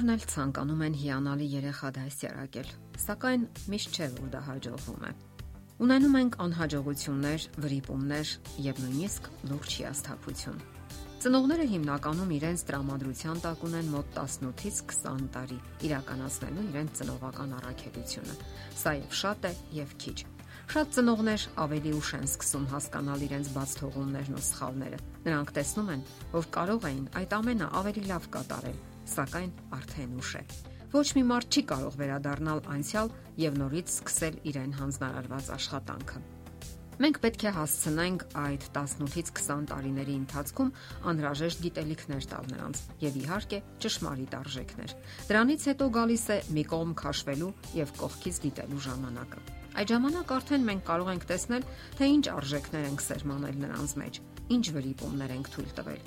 Բոլորն էլ ցանկանում են հիանալի երեխա դասյարակել, սակայն միշտ չէ որ դա հաջողվում է։ Ունենում ենք անհաջողություններ, վրիպումներ եւ նույնիսկ լուրջ հիասթափություն։ Ծնողները հիմնականում իրենց տրամադրության տակ ունեն մոտ 18-ից 20 տարի իրականացնելու իրենց ծնողական առաքելությունը։ Սա եւ շատ է եւ քիչ։ Շատ ծնողներ ավելի ուշ են սկսում հասկանալ իրենց բաց թողումներն ու սխալները։ Նրանք տեսնում են, որ կարող էին այդ ամենը ավելի լավ կատարել, սակայն արդեն ուշ է։ Ոչ մի մարդ չի կարող վերադառնալ անցյալ եւ նորից սկսել իրեն հանձնարարված աշխատանքը։ Մենք պետք է հասցնենք այդ 18-ից 20 տարիների ընթացքում անհրաժեշտ գիտելիքներ տալ նրանց եւ իհարկե ճշմարիտ արժեքներ։ Դրանից հետո գալիս է մի կողմ քաշվելու եւ կողքից դիտելու ժամանակը։ Այդ ժամանակ արդեն մենք կարող ենք տեսնել, թե ինչ արժեքներ ենք սերմանել նրանց մեջ, ինչ վրիպումներ ենք թույլ տվել։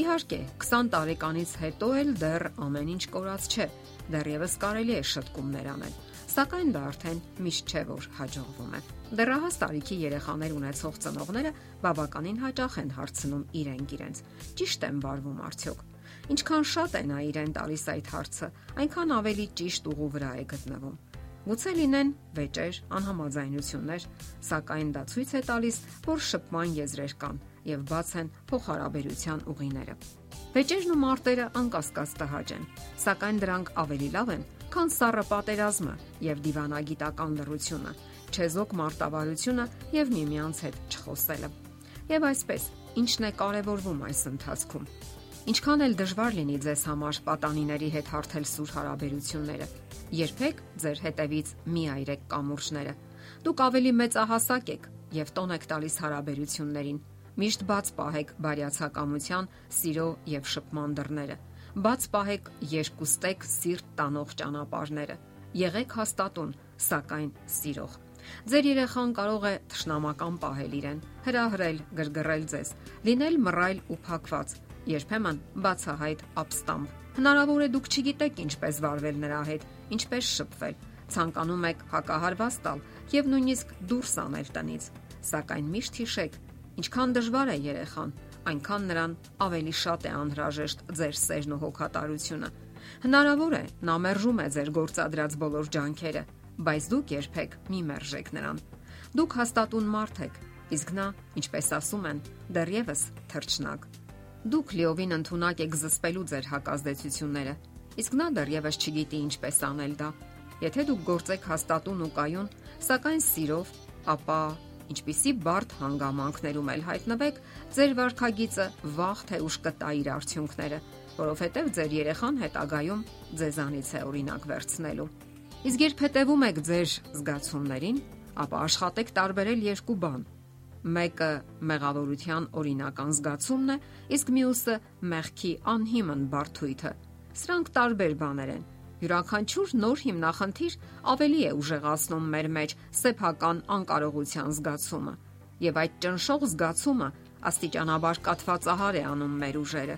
Իհարկե, 20 տարեկանից հետո էլ դեռ ամեն ինչ կորած չէ, դեռևս կարելի է շտկումներ անել, սակայն դա արդեն միշտ չէ որ հաջողվում է։ Դեռահաս տարիքի երեխաներ ունեցող ծնողները բավականին հաճախ են հարցնում իրենք իրենց. ճիշտ եմ վարվում արդյոք։ Ինչքան շատ է նա իրեն տալիս այդ հարցը, այնքան ավելի ճիշտ ուղու վրա է գտնվում։ Գուցե լինեն վեճեր, անհամաձայնություններ, սակայն դա ցույց է տալիս, որ շփման եզրեր կան եւ բաց են փոխհարաբերության ուղիները։ Վեճերն ու մարտերը անկասկած տհաճ են, սակայն դրանք ավելի լավ են, քան սառը պատերազմը եւ դիվանագիտական լռությունը, չեզոք մարտավարությունը եւ միմյանց հետ չխոսելը։ Եվ այսպես, ինչն է կարևորվում այս ընթացքում։ Ինչքան էլ դժվար լինի ձեզ համար պատանիների հետ հարթել սուր հարաբերությունները, երբեք ձեր հետևից մի այրեք կամուրջները։ Դուք ավելի մեծահասակ եք եւ տոն եք տալիս հարաբերություններին, Միշտ բաց պահեք բարյացակամության, սիրո եւ շփման դռները։ Բաց պահեք երկուստեք սիրտ տանող ճանապարհները։ Եղեք հաստատուն, սակայն սիրող։ Ձեր երեխան կարող է թշնամական պահել իրեն, հրահրել, գրգռել ձեզ, լինել մռայլ ու փակված, երբեմն բացահայտ ապստամբ։ Հնարավոր է դուք չգիտեք ինչպես վարվել նրա հետ, ինչպես շփվել, ցանկանում եք հակահարված տալ եւ նույնիսկ դուրս անել տնից։ Սակայն միշտ հիշեք, Ինչքան դժվար է երեխան, այնքան նրան ավելի շատ է անհրաժեշտ ձեր սերն ու հոգատարությունը։ Հնարավոր է նա մերժում է ձեր գործադրած բոլոր ջանքերը, բայց դուք երբեք մի մերժեք նրան։ Դուք հաստատուն մարդ եք, իսկ նա, ինչպես ասում են, դեռևս թրջնակ։ Դուք լիովին ընդունակ եք զսպելու ձեր հակազդեցությունները, իսկ նա դեռևս չգիտի ինչպես անել դա։ Եթե դուք գործեք հաստատուն ու կայուն, սակայն սիրով, ապա ինչպիսի բարդ հանգամանքներում էլ հայտնվեք, ձեր վարքագիծը վաղ թե ուշ կտա իր արդյունքները, որովհետև ձեր երեխան հետագայում ձեզանից է օրինակ վերցնելու։ Իսկ երբ հետևում եք ձեր զգացումներին, ապա աշխատեք տարբերել երկու բան։ Մեկը մեղավորության օրինական զգացումն է, իսկ մյուսը մեղքի անհիմն բարթույթը։ Սրանք տարբեր բաներ են Յուրաքանչյուր նոր հիմնախնդիր ավելի է ուժեղացնում մեր մեջ սեփական անկարողության զգացումը, եւ այդ ճնշող զգացումը աստիճանաբար կատվածահար է անում մեր ուժերը։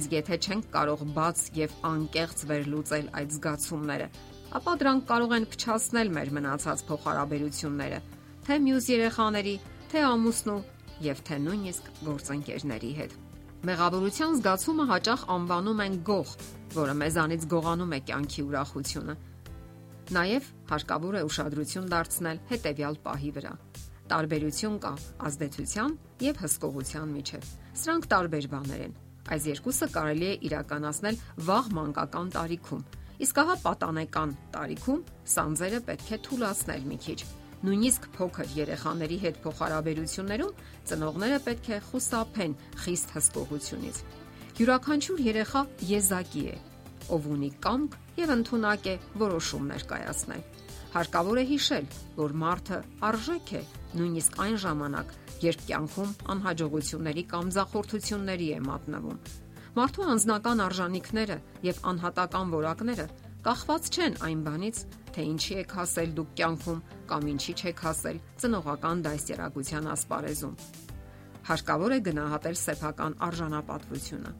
Իսկ եթե չենք կարող բաց եւ անկեղծ վերլուծել այդ զգացումները, ապա դրանք կարող են փչացնել մեր մնացած փոխհարաբերությունները, թե մյուս երեխաների, թե ամուսնու եւ թե նույնիսկ գործընկերների հետ։ Մեղավորության զգացումը հաճախ անվանում են գող, որը մեզանից գողանում է կյանքի ուրախությունը։ Նաև հարկավոր է ուշադրություն դարձնել հետևյալ պահի վրա։ Տարբերություն կա ազդեցության եւ հսկողության միջև։ Սրանք տարբեր բաներ են։ Այս երկուսը կարելի է իրականացնել վաղ մանկական տարիքում, իսկ հա պատանեկան տարիքում սանձերը պետք է թուլացնել մի քիչ Նույնիսկ փոքր երեխաների հետ փոխհարաբերություններում ծնողները պետք է խուսափեն խիստ հսկողությունից։ Յուրաքանչյուր երեխա եզակի է, ով ունի կամք եւ ընդունակ է որոշումներ կայացնել։ Հարկավոր է հիշել, որ մարդը արժեք է նույնիսկ այն ժամանակ, երբ կյանքում անհաջողությունների կամ ձախորդությունների է մատնվում։ Մարդու անձնական արժանինքները եւ անհատական որակները կախված չեն այն բանից, թե ինչի եք հասել դուք կյանքում կամ ինչի չեք հասել ծնողական դասերակցության ասպարեզում հարկավոր է գնահատել սեփական արժանապատվությունը։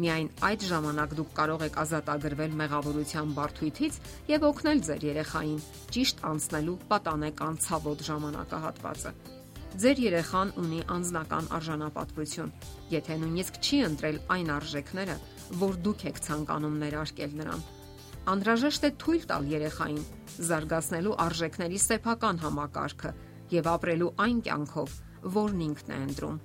Միայն այդ ժամանակ դուք կարող եք ազատագրվել մեղավորության բարթույթից եւ օգնել ձեր երեխային ճիշտ անցնելու պատանեկան ցավոտ ժամանակահատվածը։ Ձեր երեխան ունի անznական արժանապատվություն, եթե նույնիսկ չի ընտրել այն արժեքները, որ դուք եք ցանկանում ներարկել նրան։ Անհրաժեշտ է թույլ տալ երեխային զարգացնելու արժեքների սեփական համակարգը եւ ապրելու այն կյանքով, որն ինքն է ընտրում։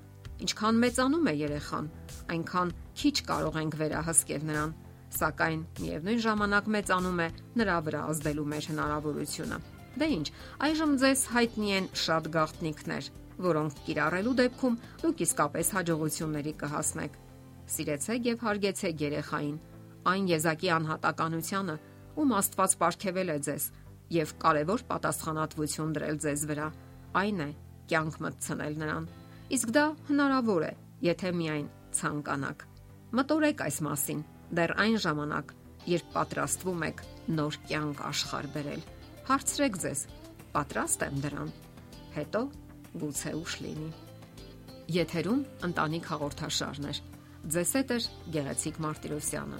Ինչքան մեծանում է երեխան, այնքան քիչ կարող ենք վերահսկել նրան, սակայն միևնույն ժամանակ մեծանում է նրա վրա ազդելու մեր հնարավորությունը։ Դե ի՞նչ, այժմ ձեզ հայտնի են շատ գաղտնիքներ, որոնք կիրառելու դեպքում դուք իսկապես հաջողությունների կհասնեք։ Սիրեցեք եւ հարգեցեք երեխային, այն եզակի անհատականությանը, ում Աստված ապարգևել է ձեզ եւ կարևոր պատասխանատվություն դրել ձեզ վրա։ Այն է կյանք մտցնել նրան։ Իսկ դա հնարավոր է, եթե միայն ցանկանաք։ Մտորեք այս մասին դեռ այն ժամանակ, երբ պատրաստվում եք նոր կյանք աշխարհ բերել։ Հարցրեք ձեզ. պատրաստ եմ դրան։ Հետո գուցե ուշ լինի։ Եթերում ընտանիք հաղորդաշարն է։ Ձեզ հետ է Գեղեցիկ Մարտիրոսյանը։